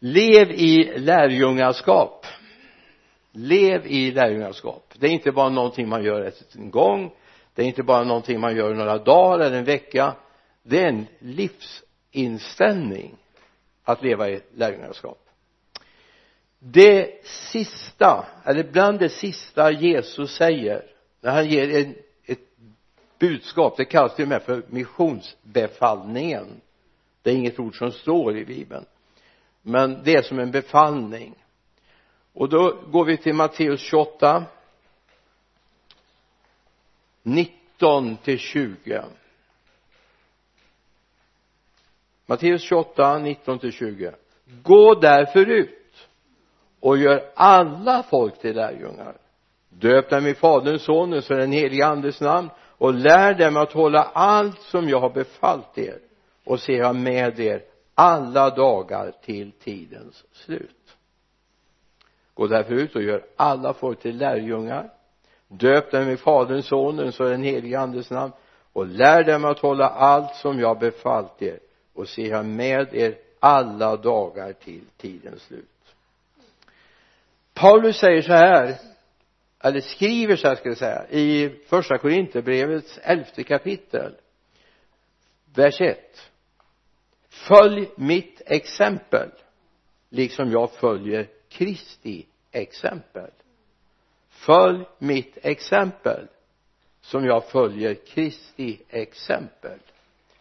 lev i lärjungaskap. Lev i lärjungaskap. Det är inte bara någonting man gör en gång. Det är inte bara någonting man gör några dagar eller en vecka. Det är en livsinställning att leva i lärjungaskap. Det sista eller bland det sista Jesus säger när han ger en, ett budskap det kallas till och med för missionsbefallningen. Det är inget ord som står i bibeln men det är som en befallning. Och då går vi till Matteus 28 19 till 20 Matteus 28 19 till 20 gå därför ut och gör alla folk till lärjungar. Döp dem i faderns sonens och den helige andes namn och lär dem att hålla allt som jag har befallt er och se jag med er alla dagar till tidens slut. Gå därför ut och gör alla folk till lärjungar. Döp dem i faderns sonens och den helige andes namn och lär dem att hålla allt som jag befallt er och se jag med er alla dagar till tidens slut. Paulus säger så här eller skriver så här ska jag säga i första Korinthierbrevets elfte kapitel vers 1 följ mitt exempel liksom jag följer Kristi exempel. Följ mitt exempel som jag följer Kristi exempel.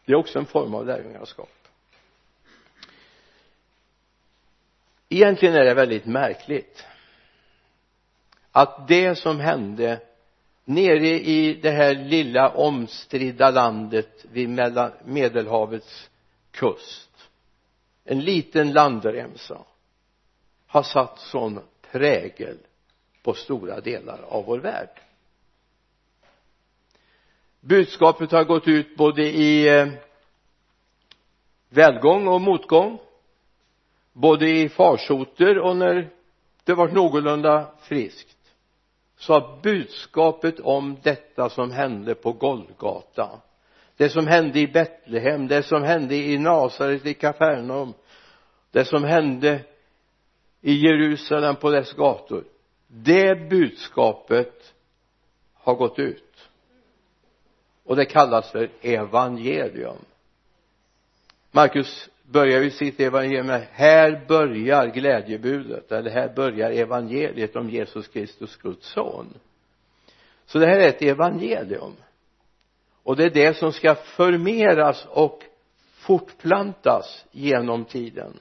Det är också en form av lärjungaskap. Egentligen är det väldigt märkligt att det som hände nere i det här lilla omstridda landet vid medelhavets kust. En liten landremsa har satt sån prägel på stora delar av vår värld. Budskapet har gått ut både i eh, välgång och motgång både i farsoter och när det var någorlunda friskt. Så har budskapet om detta som hände på Golgata det som hände i Betlehem det som hände i Nasaret i Kapernaum det som hände i Jerusalem på dess gator. Det budskapet har gått ut. Och det kallas för evangelium. Markus börjar ju sitt evangelium med här börjar glädjebudet eller här börjar evangeliet om Jesus Kristus Guds son. Så det här är ett evangelium och det är det som ska förmeras och fortplantas genom tiden.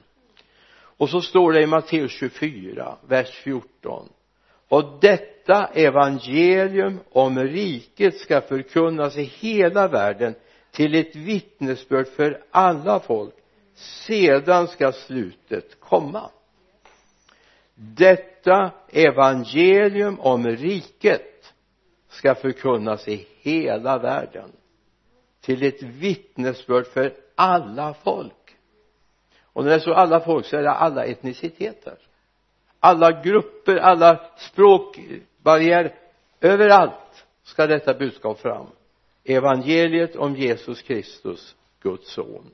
Och så står det i Matteus 24 vers 14 och detta evangelium om riket ska förkunnas i hela världen till ett vittnesbörd för alla folk sedan ska slutet komma. Detta evangelium om riket ska förkunnas i hela världen till ett vittnesbörd för alla folk. Och när det står alla folk så är det alla etniciteter. Alla grupper, alla språkbarriärer överallt ska detta budskap fram. Evangeliet om Jesus Kristus Guds son.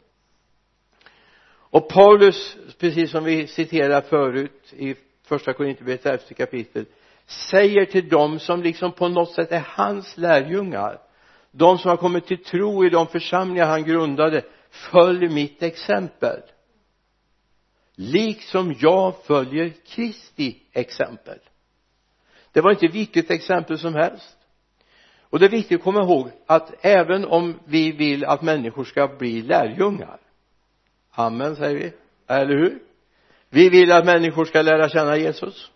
Och Paulus precis som vi citerade förut i första Korinthierbrevet elfte kapitel säger till dem som liksom på något sätt är hans lärjungar. De som har kommit till tro i de församlingar han grundade följ mitt exempel. Liksom jag följer Kristi exempel. Det var inte vilket exempel som helst. Och det är viktigt att komma ihåg att även om vi vill att människor ska bli lärjungar amen säger vi eller hur? Vi vill att människor ska lära känna Jesus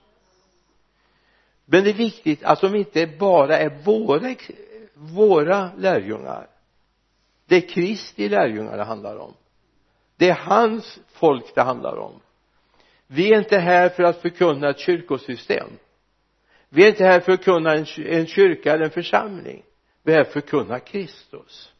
men det är viktigt att de inte bara är våra våra lärjungar. Det är Kristi lärjungar det handlar om. Det är hans folk det handlar om. Vi är inte här för att förkunna ett kyrkosystem. Vi är inte här för att kunna en, en kyrka eller en församling. Vi är här för att kunna Kristus.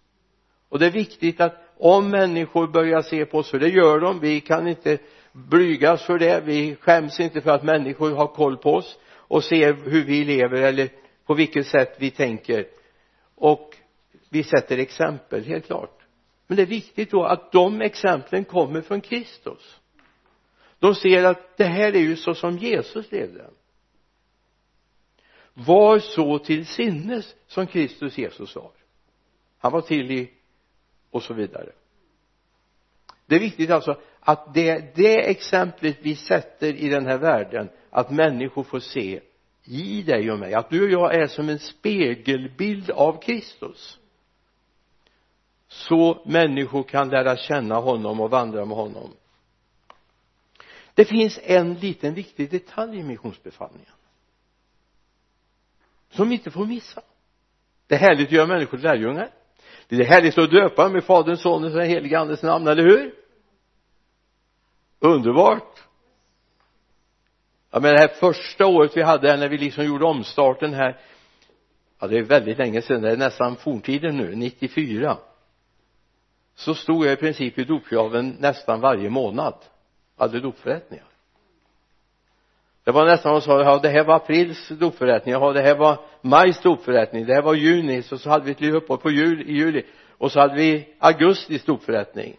Och det är viktigt att om människor börjar se på oss för det gör de vi kan inte blygas för det vi skäms inte för att människor har koll på oss och ser hur vi lever eller på vilket sätt vi tänker. Och vi sätter exempel helt klart. Men det är viktigt då att de exemplen kommer från Kristus. De ser att det här är ju så som Jesus levde. Var så till sinnes som Kristus Jesus var. Han var till i och så vidare. Det är viktigt alltså att det, det exemplet vi sätter i den här världen att människor får se i dig och mig att du och jag är som en spegelbild av Kristus. Så människor kan lära känna honom och vandra med honom. Det finns en liten viktig detalj i missionsbefallningen som vi inte får missa. Det är härligt att göra människor till lärjungar. Det är härligt att döpa med faderns, sonens och den helige andes namn, eller hur? Underbart ja men det här första året vi hade när vi liksom gjorde omstarten här ja det är väldigt länge sedan. Det är nästan forntiden nu 94 så stod jag i princip i dopgraven nästan varje månad. Hade dopförrättningar. Det var nästan de sa ja det här var aprils dopförrättning ja det här var majs dopförrättning det här var juni så, så hade vi ett liv uppehåll på jul, i juli. Och så hade vi augustis dopförrättning.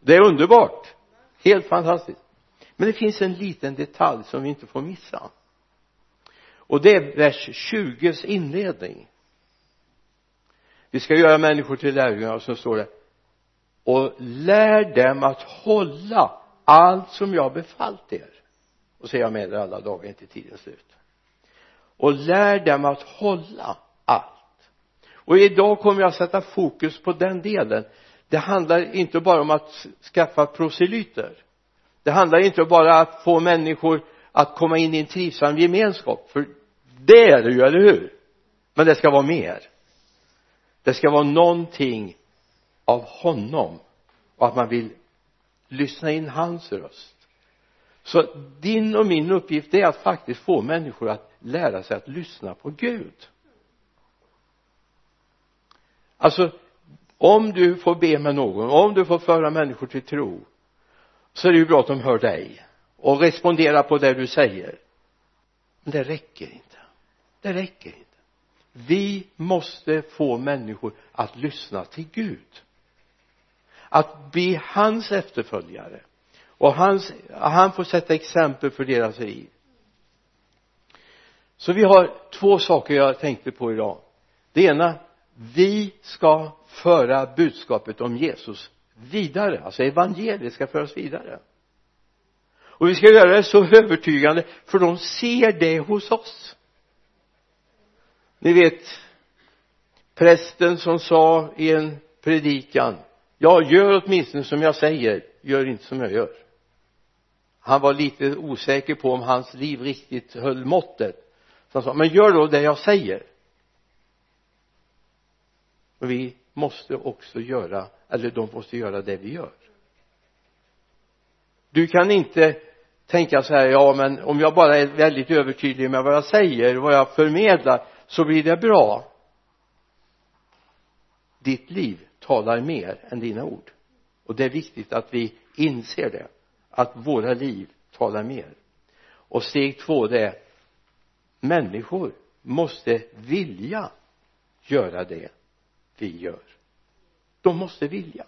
Det är underbart. Helt fantastiskt men det finns en liten detalj som vi inte får missa. Och det är vers 20s inledning. Vi ska göra människor till lärjungar och så står det och lär dem att hålla allt som jag befallt er. Och så är jag med er alla dagar inte tidens slut. Och lär dem att hålla allt. Och idag kommer jag att sätta fokus på den delen. Det handlar inte bara om att skaffa proselyter det handlar inte bara om att få människor att komma in i en trivsam gemenskap för det är det ju, eller hur? Men det ska vara mer. Det ska vara någonting av honom och att man vill lyssna in hans röst. Så din och min uppgift är att faktiskt få människor att lära sig att lyssna på Gud. Alltså om du får be med någon om du får föra människor till tro så är det ju bra att de hör dig och responderar på det du säger. Men det räcker inte. Det räcker inte. Vi måste få människor att lyssna till Gud. Att bli hans efterföljare. Och hans, han får sätta exempel för deras liv. Så vi har två saker jag tänkte på idag. Det ena vi ska föra budskapet om Jesus vidare. Alltså evangeliet ska föras vidare. Och vi ska göra det så övertygande för de ser det hos oss. Ni vet prästen som sa i en predikan ja gör åtminstone som jag säger gör inte som jag gör. Han var lite osäker på om hans liv riktigt höll måttet. Så han sa men gör då det jag säger. Och vi måste också göra eller de måste göra det vi gör. Du kan inte tänka så här ja men om jag bara är väldigt övertydlig med vad jag säger vad jag förmedlar så blir det bra. Ditt liv talar mer än dina ord. Och det är viktigt att vi inser det att våra liv talar mer. Och steg två det är människor måste vilja göra det vi gör de måste vilja.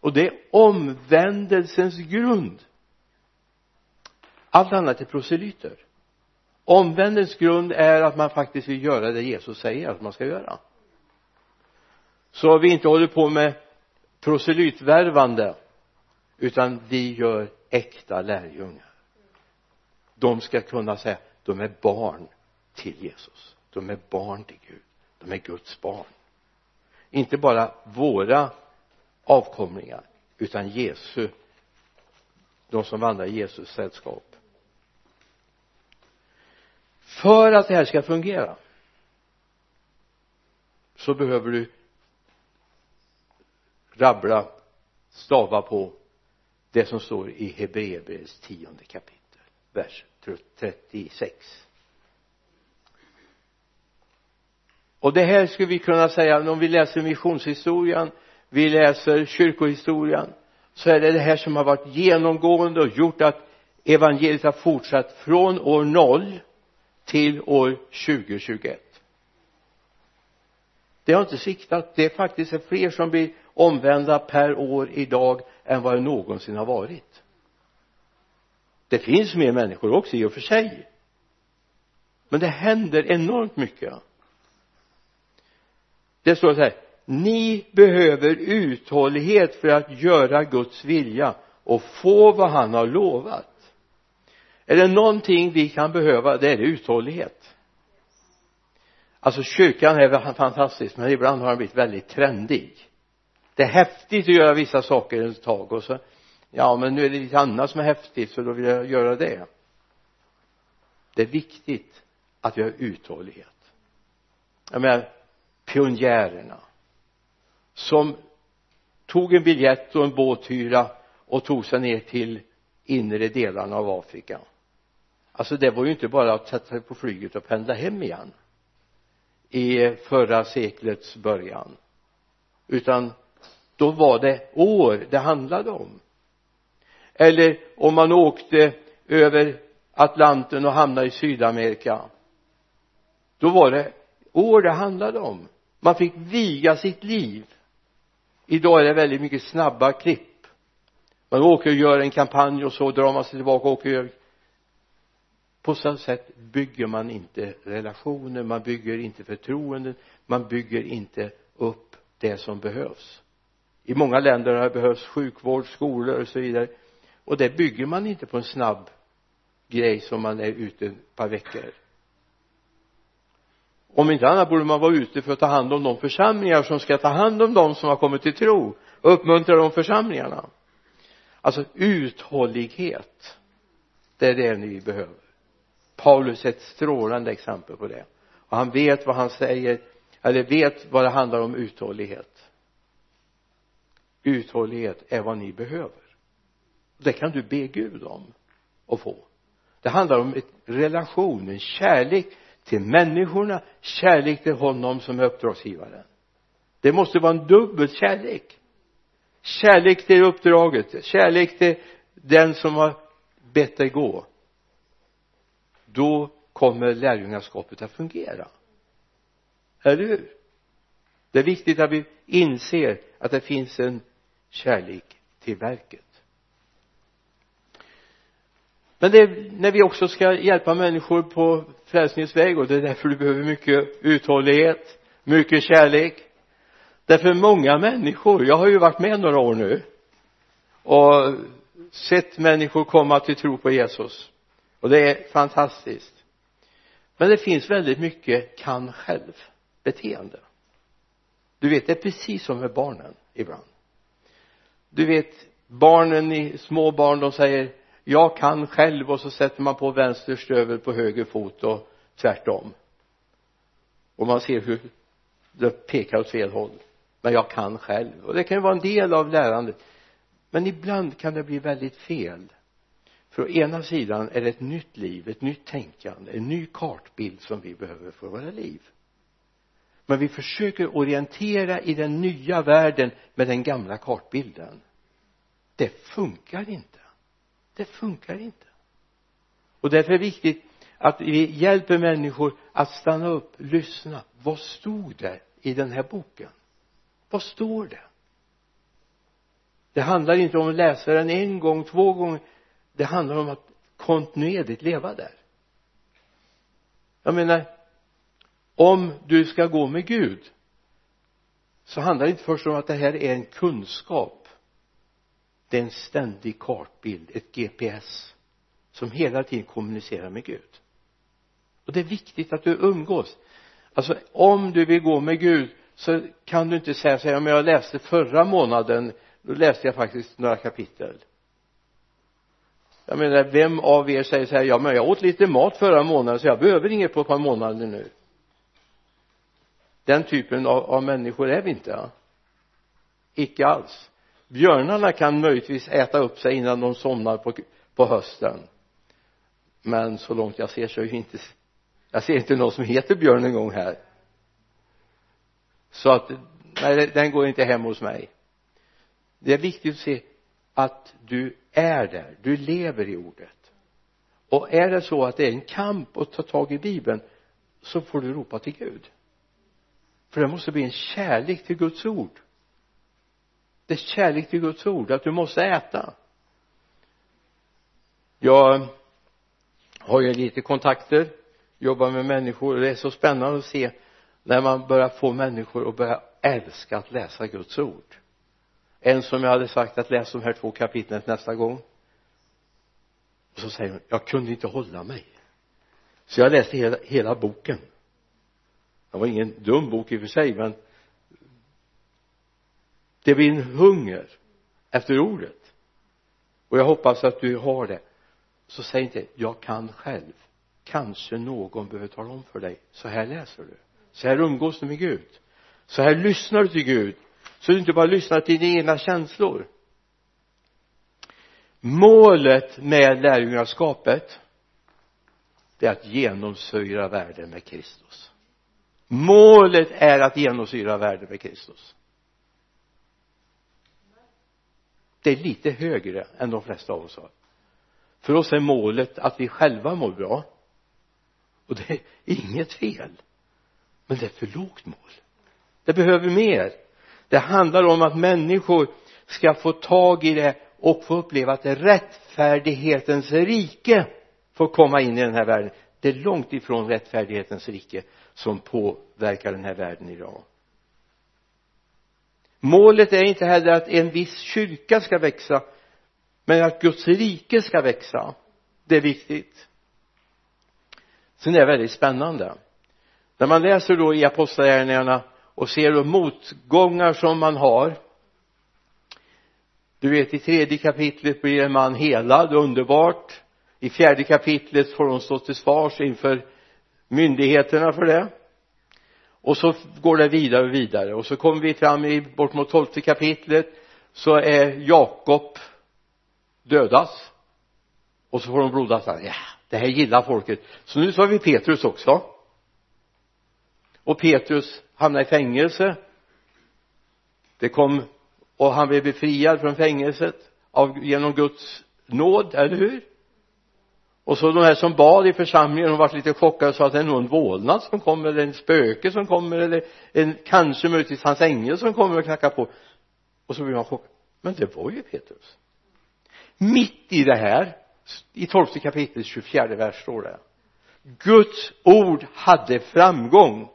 Och det är omvändelsens grund. Allt annat är proselyter. Omvändelsens grund är att man faktiskt vill göra det Jesus säger att man ska göra. Så vi inte håller på med proselytvärvande utan vi gör äkta lärjungar. De ska kunna säga de är barn till Jesus. De är barn till Gud. De är Guds barn inte bara våra avkomlingar utan Jesu de som vandrar i Jesus sällskap. För att det här ska fungera så behöver du rabbla stava på det som står i Hebreerbrevets tionde kapitel vers 36 och det här skulle vi kunna säga om vi läser missionshistorien vi läser kyrkohistorien så är det det här som har varit genomgående och gjort att evangeliet har fortsatt från år 0 till år 2021 det har inte sviktat det är faktiskt fler som blir omvända per år idag än vad det någonsin har varit. Det finns mer människor också i och för sig. Men det händer enormt mycket det står så här ni behöver uthållighet för att göra Guds vilja och få vad han har lovat. Är det någonting vi kan behöva det är det uthållighet. Alltså kyrkan är fantastisk men ibland har den blivit väldigt trendig. Det är häftigt att göra vissa saker ett tag och så ja men nu är det lite annat som är häftigt så då vill jag göra det. Det är viktigt att vi har uthållighet. Jag menar pionjärerna som tog en biljett och en båthyra och tog sig ner till inre delarna av Afrika. Alltså det var ju inte bara att sätta sig på flyget och pendla hem igen i förra seklets början utan då var det år det handlade om. Eller om man åkte över Atlanten och hamnade i Sydamerika då var det år det handlade om man fick viga sitt liv. Idag är det väldigt mycket snabba klipp. Man åker och gör en kampanj och så drar man sig tillbaka och åker och gör på så sätt bygger man inte relationer man bygger inte förtroenden man bygger inte upp det som behövs. I många länder har det behövts sjukvård, skolor och så vidare. Och det bygger man inte på en snabb grej som man är ute ett par veckor om inte annat borde man vara ute för att ta hand om de församlingar som ska ta hand om de som har kommit till tro. Och uppmuntra de församlingarna. Alltså uthållighet det är det ni behöver. Paulus är ett strålande exempel på det. Och han vet vad han säger eller vet vad det handlar om uthållighet. Uthållighet är vad ni behöver. Det kan du be Gud om att få. Det handlar om en relation, en kärlek till människorna, kärlek till honom som är uppdragsgivaren. Det måste vara en dubbel kärlek. Kärlek till uppdraget, kärlek till den som har bett dig gå. Då kommer lärjungaskapet att fungera. Eller hur? Det är viktigt att vi inser att det finns en kärlek till verket men det är när vi också ska hjälpa människor på frälsningens väg och det är därför du behöver mycket uthållighet mycket kärlek. Därför många människor jag har ju varit med några år nu och sett människor komma till tro på Jesus. Och det är fantastiskt. Men det finns väldigt mycket kan själv beteende du vet det är precis som med barnen ibland. Du vet barnen i små barn de säger jag kan själv och så sätter man på vänster stövel på höger fot och tvärtom. Och man ser hur det pekar åt fel håll. Men jag kan själv och det kan ju vara en del av lärandet. Men ibland kan det bli väldigt fel. För å ena sidan är det ett nytt liv, ett nytt tänkande, en ny kartbild som vi behöver för våra liv. Men vi försöker orientera i den nya världen med den gamla kartbilden. Det funkar inte det funkar inte. Och därför är det viktigt att vi hjälper människor att stanna upp, lyssna. Vad stod det i den här boken? Vad står det? Det handlar inte om att läsa den en gång, två gånger. Det handlar om att kontinuerligt leva där. Jag menar om du ska gå med Gud så handlar det inte först om att det här är en kunskap det är en ständig kartbild, ett GPS som hela tiden kommunicerar med Gud. Och det är viktigt att du umgås. Alltså om du vill gå med Gud så kan du inte säga så här, men jag läste förra månaden då läste jag faktiskt några kapitel. Jag menar vem av er säger så här ja men jag åt lite mat förra månaden så jag behöver inget på ett par månader nu. Den typen av, av människor är vi inte ja? icke alls björnarna kan möjligtvis äta upp sig innan de somnar på, på hösten. Men så långt jag ser så är ju inte jag ser inte någon som heter björn en gång här. Så att nej den går inte hem hos mig. Det är viktigt att se att du är där, du lever i ordet. Och är det så att det är en kamp att ta tag i bibeln så får du ropa till Gud. För det måste bli en kärlek till Guds ord det är kärlek till Guds ord att du måste äta. Jag har ju lite kontakter jobbar med människor och det är så spännande att se när man börjar få människor att börja älska att läsa Guds ord. En som jag hade sagt att läs de här två kapitlen nästa gång och så säger hon jag kunde inte hålla mig. Så jag läste hela, hela boken. Det var ingen dum bok i och för sig men det blir en hunger efter ordet. Och jag hoppas att du har det. Så säg inte jag kan själv. Kanske någon behöver tala om för dig. Så här läser du. Så här umgås du med Gud. Så här lyssnar du till Gud. Så du inte bara lyssnar till dina egna känslor. Målet med lärjungaskapet det är att genomsyra världen med Kristus. Målet är att genomsyra världen med Kristus. Det är lite högre än de flesta av oss har. För oss är målet att vi själva mår bra. Och det är inget fel. Men det är för lågt mål. Det behöver mer. Det handlar om att människor ska få tag i det och få uppleva att rättfärdighetens rike får komma in i den här världen. Det är långt ifrån rättfärdighetens rike som påverkar den här världen idag målet är inte heller att en viss kyrka ska växa men att Guds rike ska växa. Det är viktigt. Sen är det väldigt spännande. När man läser då i apostlagärningarna och ser då motgångar som man har du vet i tredje kapitlet blir en man helad, underbart. I fjärde kapitlet får de stå till svars inför myndigheterna för det och så går det vidare och vidare. Och så kommer vi fram i bort mot tolfte kapitlet så är Jakob dödas. Och så får de blodas, ja det här gillar folket. Så nu så har vi Petrus också. Och Petrus hamnar i fängelse. Det kom och han blev befriad från fängelset av, genom Guds nåd, eller hur? Och så de här som bad i församlingen de var lite chockade och sa att det är nog en vålnad som kommer eller en spöke som kommer eller en kanske möjligtvis hans ängel som kommer och knackar på. Och så blir man chockad. Men det var ju Petrus. Mitt i det här i tolfte kapitlet 24 vers står det. Guds ord hade framgång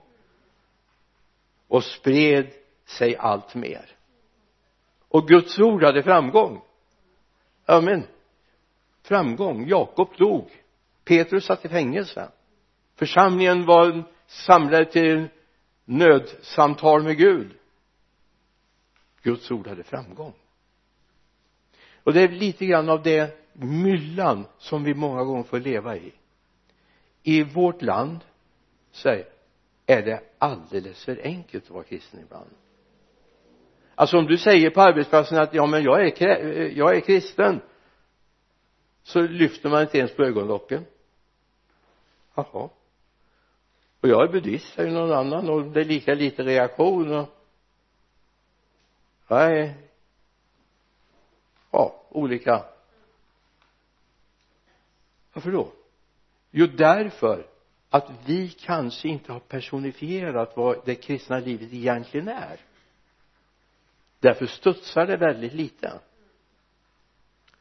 och spred sig allt mer. Och Guds ord hade framgång. Amen framgång. Jakob dog. Petrus satt i fängelse. Församlingen var samlad till nödsamtal med Gud. Guds ord hade framgång. Och det är lite grann av det myllan som vi många gånger får leva i. I vårt land säg är det alldeles för enkelt att vara kristen ibland. Alltså om du säger på arbetsplatsen att ja men jag är, jag är kristen så lyfter man inte ens på ögonlocken. Jaha. Och jag är buddhist säger någon annan och det är lika lite reaktion och jag är ja olika. Varför då? Jo därför att vi kanske inte har personifierat vad det kristna livet egentligen är. Därför studsar det väldigt lite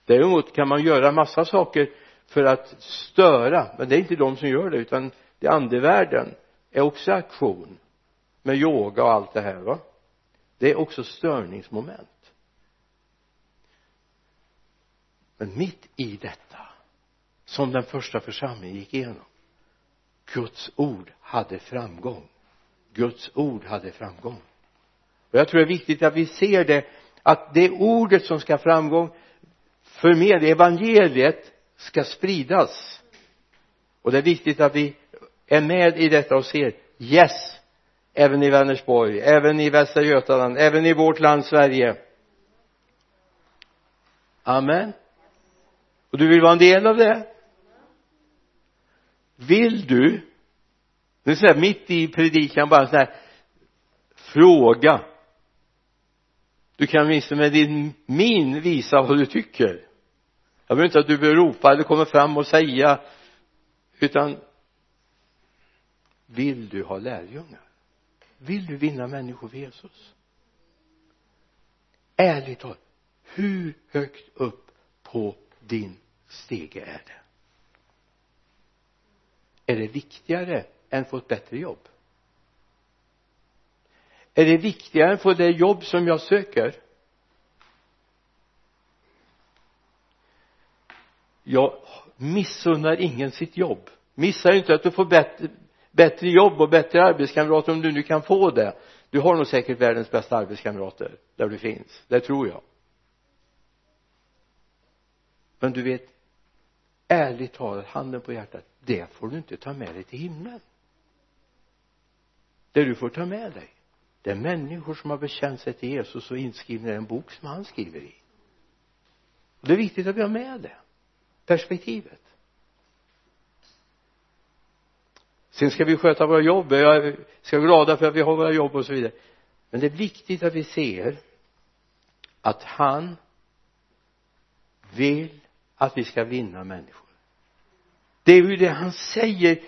däremot kan man göra massa saker för att störa men det är inte de som gör det utan det andevärlden är också aktion med yoga och allt det här va? Det är också störningsmoment. Men mitt i detta som den första församlingen gick igenom Guds ord hade framgång. Guds ord hade framgång. Och jag tror det är viktigt att vi ser det att det ordet som ska framgång förmedla evangeliet ska spridas. Och det är viktigt att vi är med i detta och ser yes även i Vänersborg även i Västra Götaland även i vårt land Sverige. Amen. Och du vill vara en del av det? Vill du? Nu säger mitt i predikan bara så här fråga. Du kan åtminstone med din min visa vad du tycker jag vill inte att du behöver ropa eller komma fram och säga utan vill du ha lärjungar? Vill du vinna människor för Jesus? Ärligt talat hur högt upp på din stege är det? Är det viktigare än att få ett bättre jobb? Är det viktigare än att få det jobb som jag söker? Jag missunnar ingen sitt jobb. Missa inte att du får bättre, bättre jobb och bättre arbetskamrater om du nu kan få det. Du har nog säkert världens bästa arbetskamrater där du finns. Det tror jag. Men du vet ärligt talat handen på hjärtat det får du inte ta med dig till himlen. Det du får ta med dig det är människor som har bekänt sig till Jesus och inskrivna i en bok som han skriver i. Och det är viktigt att vi har med det perspektivet. Sen ska vi sköta våra jobb jag ska vara glada för att vi har våra jobb och så vidare. Men det är viktigt att vi ser att han vill att vi ska vinna människor. Det är ju det han säger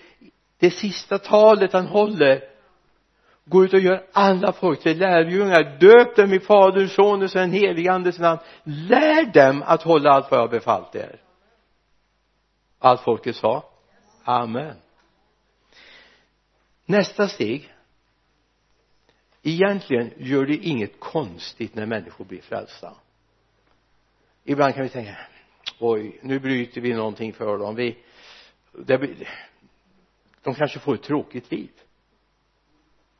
det sista talet han håller. Gå ut och gör alla folk till lärjungar. Döp dem i faderns sonens och den helige andes namn. Lär dem att hålla allt vad jag har befallt er allt folket sa amen. Nästa steg. Egentligen gör det inget konstigt när människor blir frälsta. Ibland kan vi tänka oj nu bryter vi någonting för dem. Vi det de kanske får ett tråkigt liv.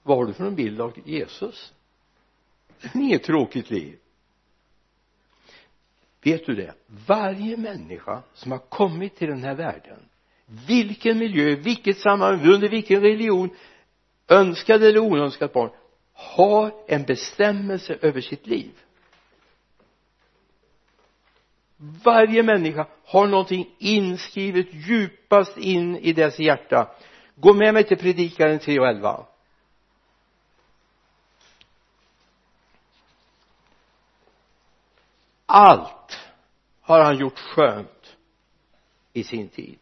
Vad har du för en bild av Jesus? Det är inget tråkigt liv vet du det? Varje människa som har kommit till den här världen vilken miljö, vilket sammanhang, under vilken religion önskad eller oönskat barn har en bestämmelse över sitt liv. Varje människa har någonting inskrivet djupast in i dess hjärta. Gå med mig till predikaren 3 och 11 allt har han gjort skönt i sin tid.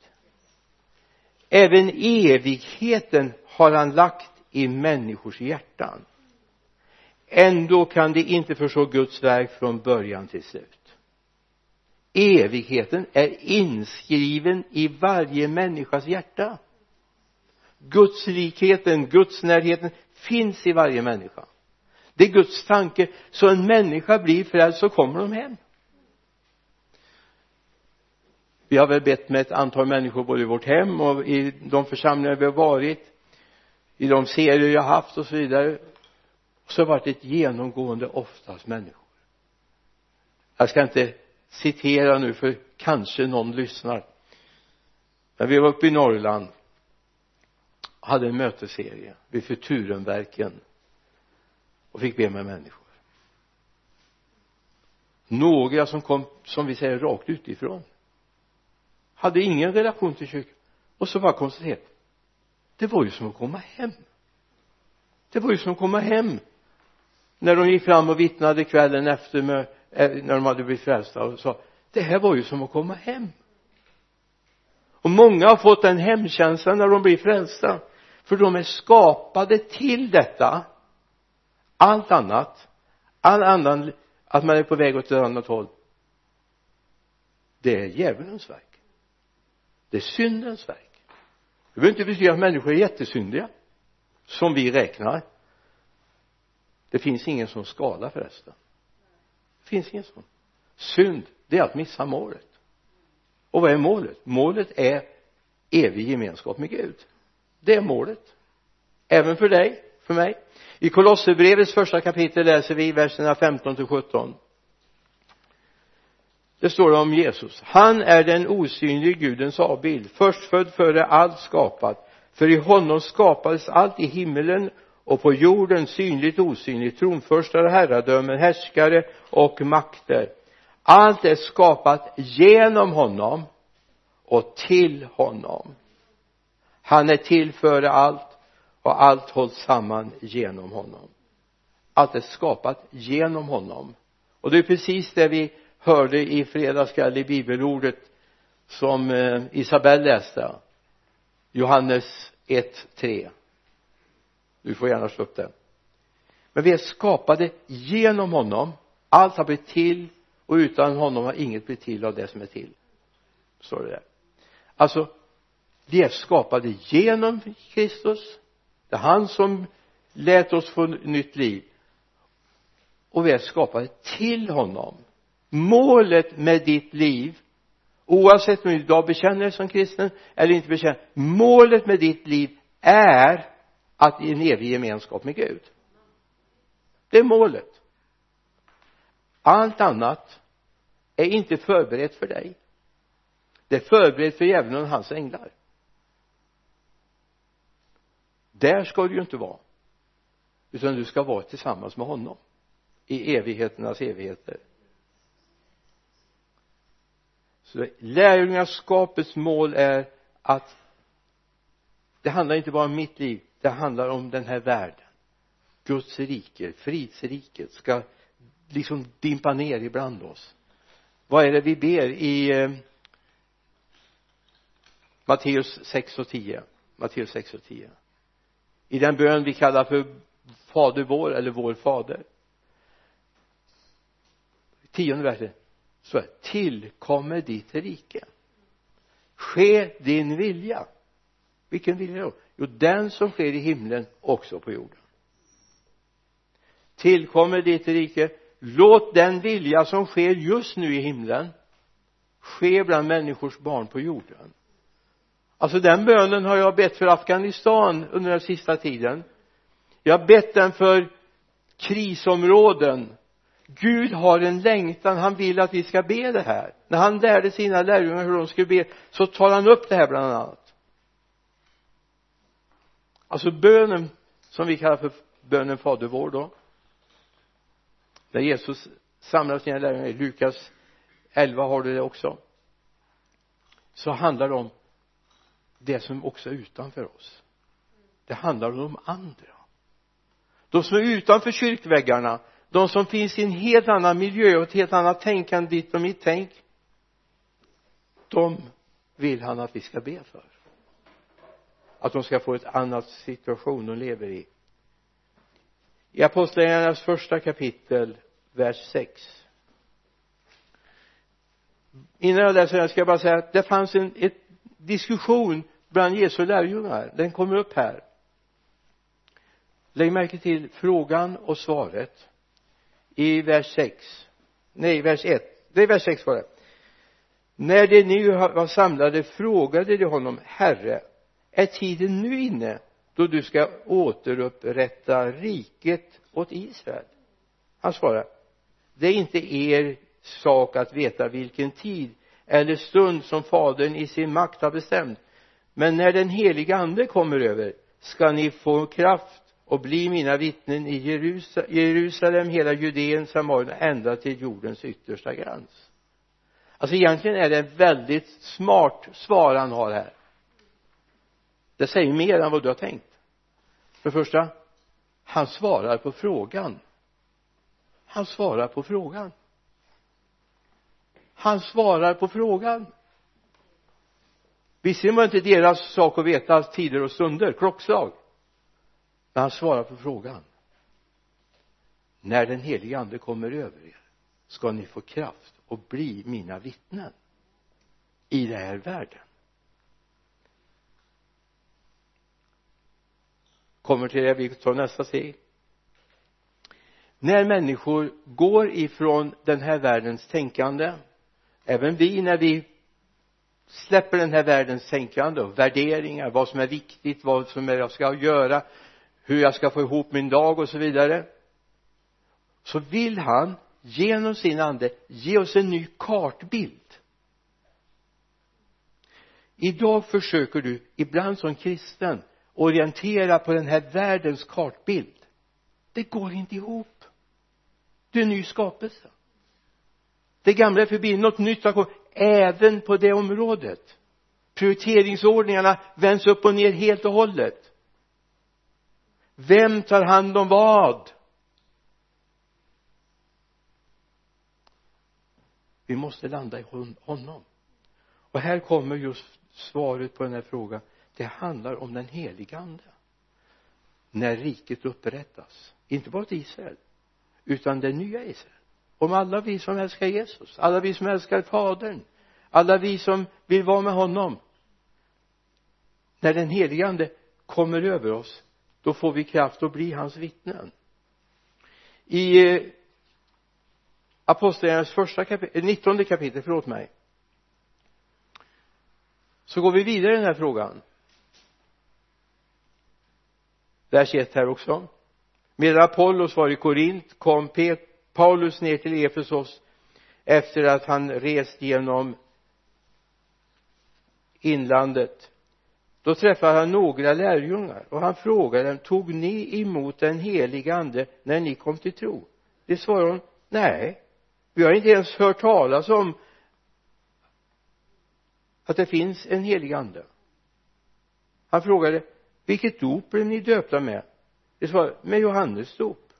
Även evigheten har han lagt i människors hjärtan. Ändå kan de inte förstå Guds verk från början till slut. Evigheten är inskriven i varje människas hjärta. Gudslikheten, gudsnärheten finns i varje människa det är Guds tanke. Så en människa blir frälst så kommer de hem. Vi har väl bett med ett antal människor både i vårt hem och i de församlingar vi har varit i de serier jag har haft och så vidare. Och så har det varit ett genomgående oftast människor. Jag ska inte citera nu för kanske någon lyssnar. Men vi var uppe i Norrland hade en mötesserie vid Futurenverken och fick be med människor. Några som kom som vi säger rakt utifrån. Hade ingen relation till kyrkan. Och så bara konstaterade det var ju som att komma hem. Det var ju som att komma hem. När de gick fram och vittnade kvällen efter med, eh, när de hade blivit frälsta och sa det här var ju som att komma hem. Och många har fått den hemkänslan när de blir frälsta. För de är skapade till detta allt annat all annan att man är på väg åt ett annat håll det är djävulens verk. Det är syndens verk. Det behöver inte betyda att människor är jättesyndiga som vi räknar. Det finns ingen som skala förresten. Det finns ingen sån synd det är att missa målet. Och vad är målet? Målet är evig gemenskap med Gud. Det är målet. Även för dig, för mig. I Kolosserbrevets första kapitel läser vi verserna 15 till 17 det står om Jesus. Han är den osynlige Gudens avbild förstfödd före allt skapat. För i honom skapades allt i himmelen och på jorden synligt osynligt tronförstar och herradömen härskare och makter. Allt är skapat genom honom och till honom. Han är till före allt och allt hålls samman genom honom. Allt är skapat genom honom. Och det är precis det vi hörde i fredagskväll i bibelordet som eh, Isabelle läste. Johannes 1, 3 du får gärna slå upp det men vi är skapade genom honom. Allt har blivit till och utan honom har inget blivit till av det som är till. Står det där. Alltså vi är skapade genom Kristus det är han som lät oss få nytt liv. Och vi är skapade till honom. Målet med ditt liv oavsett om du idag bekänner dig som kristen eller inte bekänner målet med ditt liv är att i en evig gemenskap med Gud. Det är målet. Allt annat är inte förberett för dig. Det är förberett för djävulen och hans änglar där ska du ju inte vara. Utan du ska vara tillsammans med honom. I evigheternas evigheter. Så lärjungaskapets mål är att det handlar inte bara om mitt liv. Det handlar om den här världen. Guds rike, fridsriket ska liksom dimpa ner ibland oss. Vad är det vi ber i eh, Matteus 6 och 10 Matteus 6 och 10 i den bön vi kallar för fader vår eller vår fader. Tionde versen. Så är tillkommer ditt rike. Ske din vilja. Vilken vilja då? Jo den som sker i himlen också på jorden. Tillkommer ditt rike. Låt den vilja som sker just nu i himlen ske bland människors barn på jorden alltså den bönen har jag bett för Afghanistan under den sista tiden. Jag har bett den för krisområden. Gud har en längtan, han vill att vi ska be det här. När han lärde sina lärjungar hur de skulle be så tar han upp det här bland annat. Alltså bönen som vi kallar för bönen fader vår då där Jesus samlar sina lärjungar i Lukas 11 har du det också så handlar det om det som också är utanför oss. Det handlar om de andra. De som är utanför kyrkväggarna de som finns i en helt annan miljö och ett helt annat tänkande ditt och mitt tänk de vill han att vi ska be för. Att de ska få ett annat situation de lever i. I apostlagärningarnas första kapitel vers 6 innan jag läser den ska jag bara säga att det fanns en ett diskussion bland Jesu lärjungar. Den kommer upp här. Lägg märke till frågan och svaret. I vers 6 nej vers 1 det är vers 6 var det. När de nu var samlade frågade de honom herre är tiden nu inne då du ska återupprätta riket åt Israel? Han svarar det är inte er sak att veta vilken tid eller stund som fadern i sin makt har bestämt men när den heliga ande kommer över ska ni få kraft och bli mina vittnen i Jerusalem, hela Judeen, Samarien ända till jordens yttersta gräns. Alltså egentligen är det ett väldigt smart svar han har här. Det säger mer än vad du har tänkt. För det första han svarar på frågan. Han svarar på frågan. Han svarar på frågan visserligen var det inte deras sak att veta tider och stunder, klockslag. Men han svarar på frågan. När den helige ande kommer över er ska ni få kraft och bli mina vittnen i den här världen. Kommer till det vi tar nästa steg. När människor går ifrån den här världens tänkande även vi när vi släpper den här världens tänkande och värderingar vad som är viktigt vad som är jag ska göra hur jag ska få ihop min dag och så vidare. Så vill han genom sin ande ge oss en ny kartbild. Idag försöker du ibland som kristen orientera på den här världens kartbild. Det går inte ihop. Du är en ny skapelse. Det gamla är förbi något nytt har kommit även på det området. Prioriteringsordningarna vänds upp och ner helt och hållet. Vem tar hand om vad? Vi måste landa i honom. Och här kommer just svaret på den här frågan. Det handlar om den heliga ande. När riket upprättas. Inte bara till Israel utan det nya Israel om alla vi som älskar Jesus alla vi som älskar fadern alla vi som vill vara med honom. När den helige ande kommer över oss då får vi kraft att bli hans vittnen. I eh, apostlagärningarnas första kapitel, eh, 19 kapitel, förlåt mig. Så går vi vidare i den här frågan. Vers 1 här också. Medan Apollos var i Korint kom Paulus ner till Efesos efter att han rest genom inlandet. Då träffade han några lärjungar och han frågade dem tog ni emot den helige ande när ni kom till tro? Det svarade hon nej vi har inte ens hört talas om att det finns en helig ande. Han frågade vilket dop blev ni döpta med? Det svarade med Johannes dop.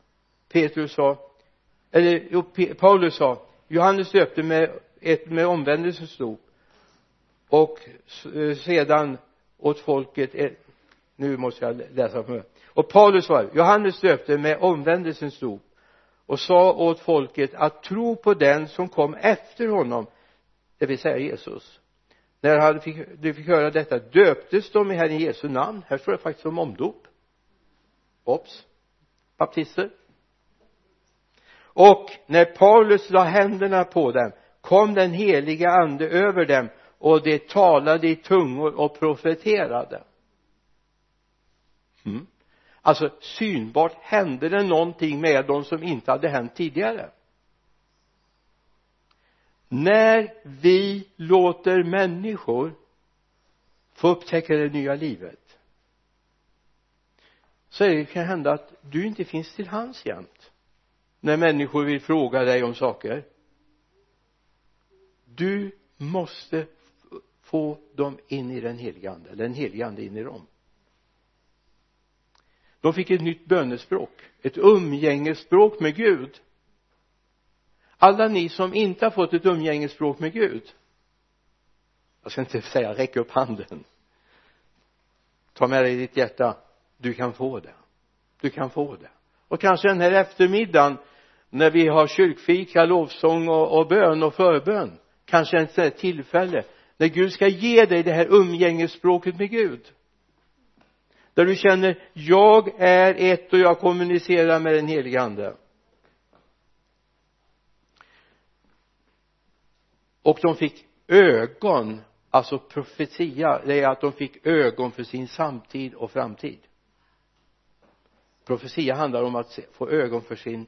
Petrus sa eller jo, Paulus sa Johannes döpte med ett med omvändelsens dop och eh, sedan åt folket nu måste jag läsa för mig. Och Paulus var Johannes döpte med omvändelsens dop och sa åt folket att tro på den som kom efter honom det vill säga Jesus. När han fick, de fick höra detta döptes de i Herren Jesu namn? Här står det faktiskt om omdop. Ops. Baptister och när Paulus la händerna på dem kom den heliga ande över dem och de talade i tungor och profeterade. Mm. alltså synbart hände det någonting med dem som inte hade hänt tidigare. När vi låter människor få upptäcka det nya livet så är det kan hända att du inte finns till hands jämt när människor vill fråga dig om saker. Du måste få dem in i den heliga ande eller den heliga ande in i dem. De fick ett nytt bönespråk ett umgängesspråk med Gud. Alla ni som inte har fått ett umgängesspråk med Gud jag ska inte säga räck upp handen. Ta med dig ditt hjärta. Du kan få det. Du kan få det. Och kanske den här eftermiddagen när vi har kyrkfika, lovsång och, och bön och förbön. Kanske ett tillfälle. När Gud ska ge dig det här umgängesspråket med Gud. Där du känner jag är ett och jag kommunicerar med den helige ande. Och de fick ögon alltså profetia det är att de fick ögon för sin samtid och framtid. Profetia handlar om att få ögon för sin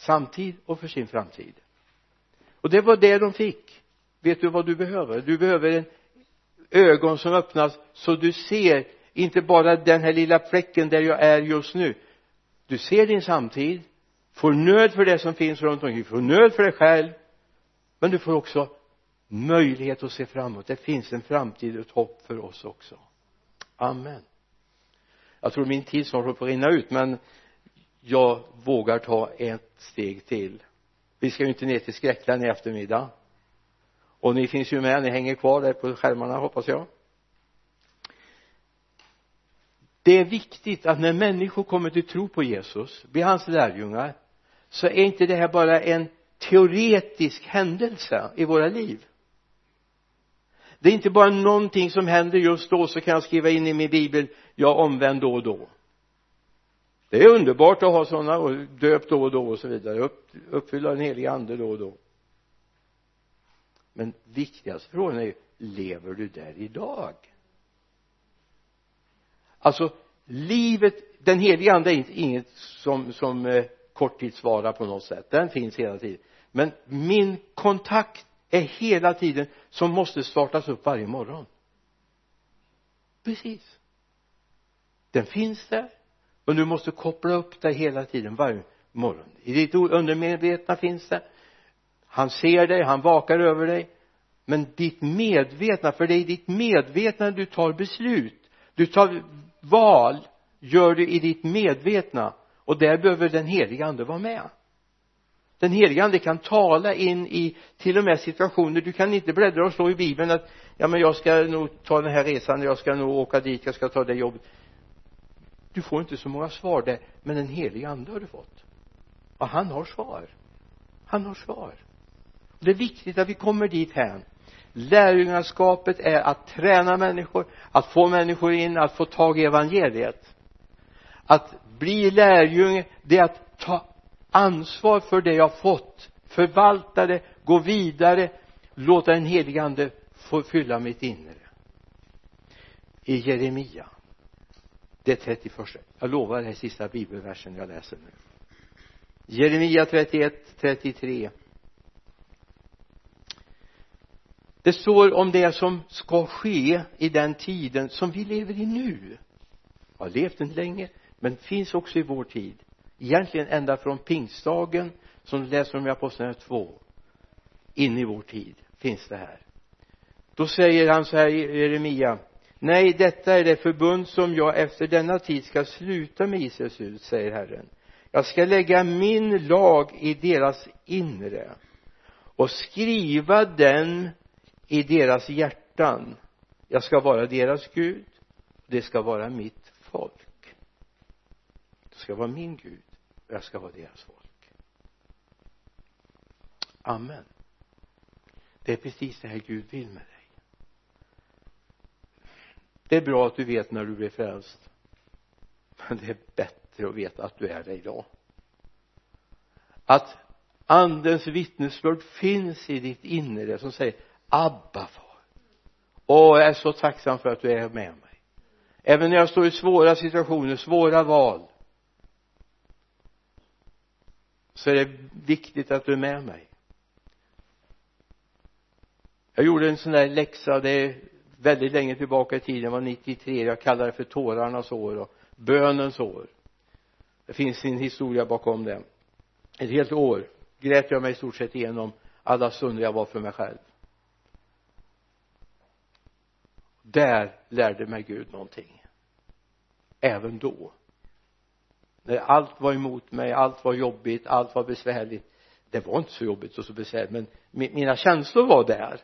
samtid och för sin framtid. Och det var det de fick. Vet du vad du behöver? Du behöver en ögon som öppnas så du ser inte bara den här lilla fläcken där jag är just nu. Du ser din samtid får nöd för det som finns runt omkring får nöd för dig själv men du får också möjlighet att se framåt. Det finns en framtid och ett hopp för oss också. Amen. Jag tror min tid snart håller på att rinna ut men jag vågar ta ett steg till. Vi ska ju inte ner till Skräckland i eftermiddag. Och ni finns ju med, ni hänger kvar där på skärmarna hoppas jag. Det är viktigt att när människor kommer till tro på Jesus blir hans lärjungar så är inte det här bara en teoretisk händelse i våra liv. Det är inte bara någonting som händer just då så kan jag skriva in i min bibel jag omvänd då och då det är underbart att ha sådana och döp då och då och så vidare. Upp, uppfylla den helige ande då och då. Men viktigaste frågan är ju lever du där idag? Alltså livet den helige ande är inte inget som, som eh, korttidsvara på något sätt. Den finns hela tiden. Men min kontakt är hela tiden som måste startas upp varje morgon. Precis. Den finns där och du måste koppla upp dig hela tiden varje morgon. I ditt undermedvetna finns det. Han ser dig, han vakar över dig. Men ditt medvetna, för det är i ditt medvetna du tar beslut. Du tar val gör du i ditt medvetna. Och där behöver den heliga ande vara med. Den heliga ande kan tala in i till och med situationer. Du kan inte bläddra och slå i bibeln att ja men jag ska nog ta den här resan jag ska nog åka dit jag ska ta det jobbet du får inte så många svar där men den helig ande har du fått. Och han har svar. Han har svar. Det är viktigt att vi kommer dit här. Lärjungaskapet är att träna människor att få människor in att få tag i evangeliet. Att bli lärjunge det är att ta ansvar för det jag fått förvalta det gå vidare låta den helige ande få fylla mitt inre. I Jeremia det 31 jag lovar det här sista bibelversen jag läser nu. Jeremia 31 33 det står om det som ska ske i den tiden som vi lever i nu. Jag har levt inte länge men finns också i vår tid. Egentligen ända från pingstdagen som du läser om i apostlagärningarna 2 in i vår tid finns det här. Då säger han så här i Jeremia nej detta är det förbund som jag efter denna tid ska sluta med Israels hus säger Herren. Jag ska lägga min lag i deras inre och skriva den i deras hjärtan. Jag ska vara deras Gud det ska vara mitt folk. Det ska vara min Gud och jag ska vara deras folk. Amen. Det är precis det här Gud vill med det det är bra att du vet när du blir frälst. Men det är bättre att veta att du är det idag. Att andens vittnesbörd finns i ditt inre som säger Abba far. Och jag är så tacksam för att du är med mig. Även när jag står i svåra situationer, svåra val så är det viktigt att du är med mig. Jag gjorde en sån där läxa det är väldigt länge tillbaka i tiden, var 93 jag kallar det för tårarnas år och bönens år. Det finns sin historia bakom det. Ett helt år grät jag mig i stort sett igenom alla stunder jag var för mig själv. Där lärde mig Gud någonting. Även då. När allt var emot mig, allt var jobbigt, allt var besvärligt. Det var inte så jobbigt och så besvärligt men mina känslor var där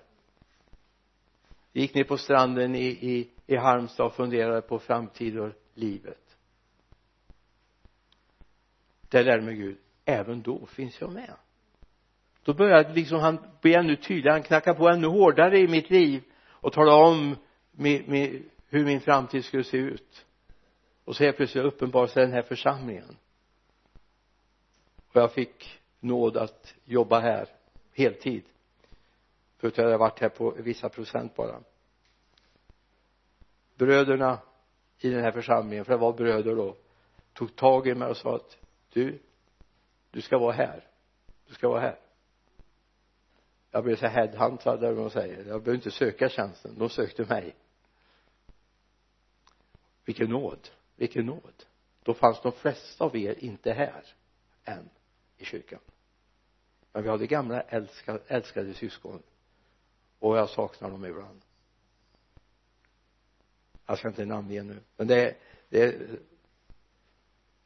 gick ner på stranden i, i, i Halmstad och funderade på framtid och livet? Där lärde mig Gud även då finns jag med. Då började liksom han bli ännu tydligare han knackade på ännu hårdare i mitt liv och talade om med, med, hur min framtid skulle se ut. Och så helt plötsligt uppenbarade sig den här församlingen. Och jag fick nåd att jobba här heltid förut hade jag varit här på vissa procent bara. Bröderna i den här församlingen för det var bröder då tog tag i mig och sa att du du ska vara här. Du ska vara här. Jag blev så headhuntad eller vad man säger. Jag behöver inte söka tjänsten. De sökte mig. Vilken nåd. Vilken nåd. Då fanns de flesta av er inte här än i kyrkan. Men vi hade gamla älskade, älskade syskon och jag saknar dem ibland. Jag ska inte namnge nu. Men det är, det är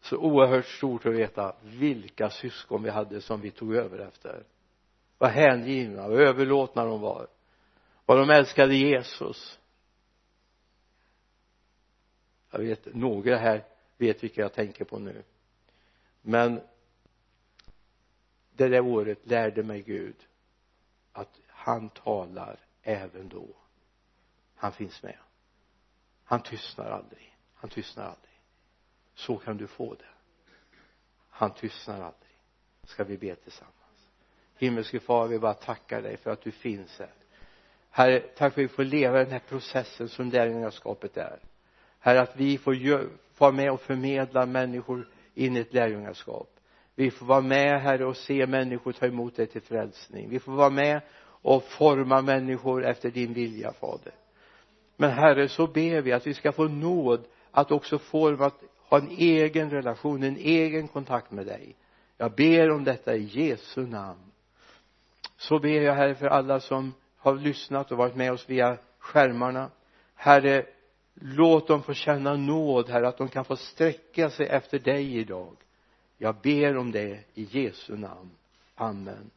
så oerhört stort att veta vilka syskon vi hade som vi tog över efter. Vad hängivna och överlåtna de var. Vad de älskade Jesus. Jag vet några här vet vilka jag tänker på nu. Men det där året lärde mig Gud att han talar även då. Han finns med. Han tystnar aldrig. Han tystnar aldrig. Så kan du få det. Han tystnar aldrig. Ska vi be tillsammans? Himmelske far vi bara tackar dig för att du finns här. Herre tack för att vi får leva den här processen som lärjungaskapet är. Herre att vi får vara med och förmedla människor in i ett lärjungaskap. Vi får vara med herre och se människor ta emot dig till frälsning. Vi får vara med och forma människor efter din vilja fader. Men herre så ber vi att vi ska få nåd att också forma att ha en egen relation en egen kontakt med dig. Jag ber om detta i Jesu namn. Så ber jag herre för alla som har lyssnat och varit med oss via skärmarna. Herre låt dem få känna nåd herre att de kan få sträcka sig efter dig idag. Jag ber om det i Jesu namn. Amen.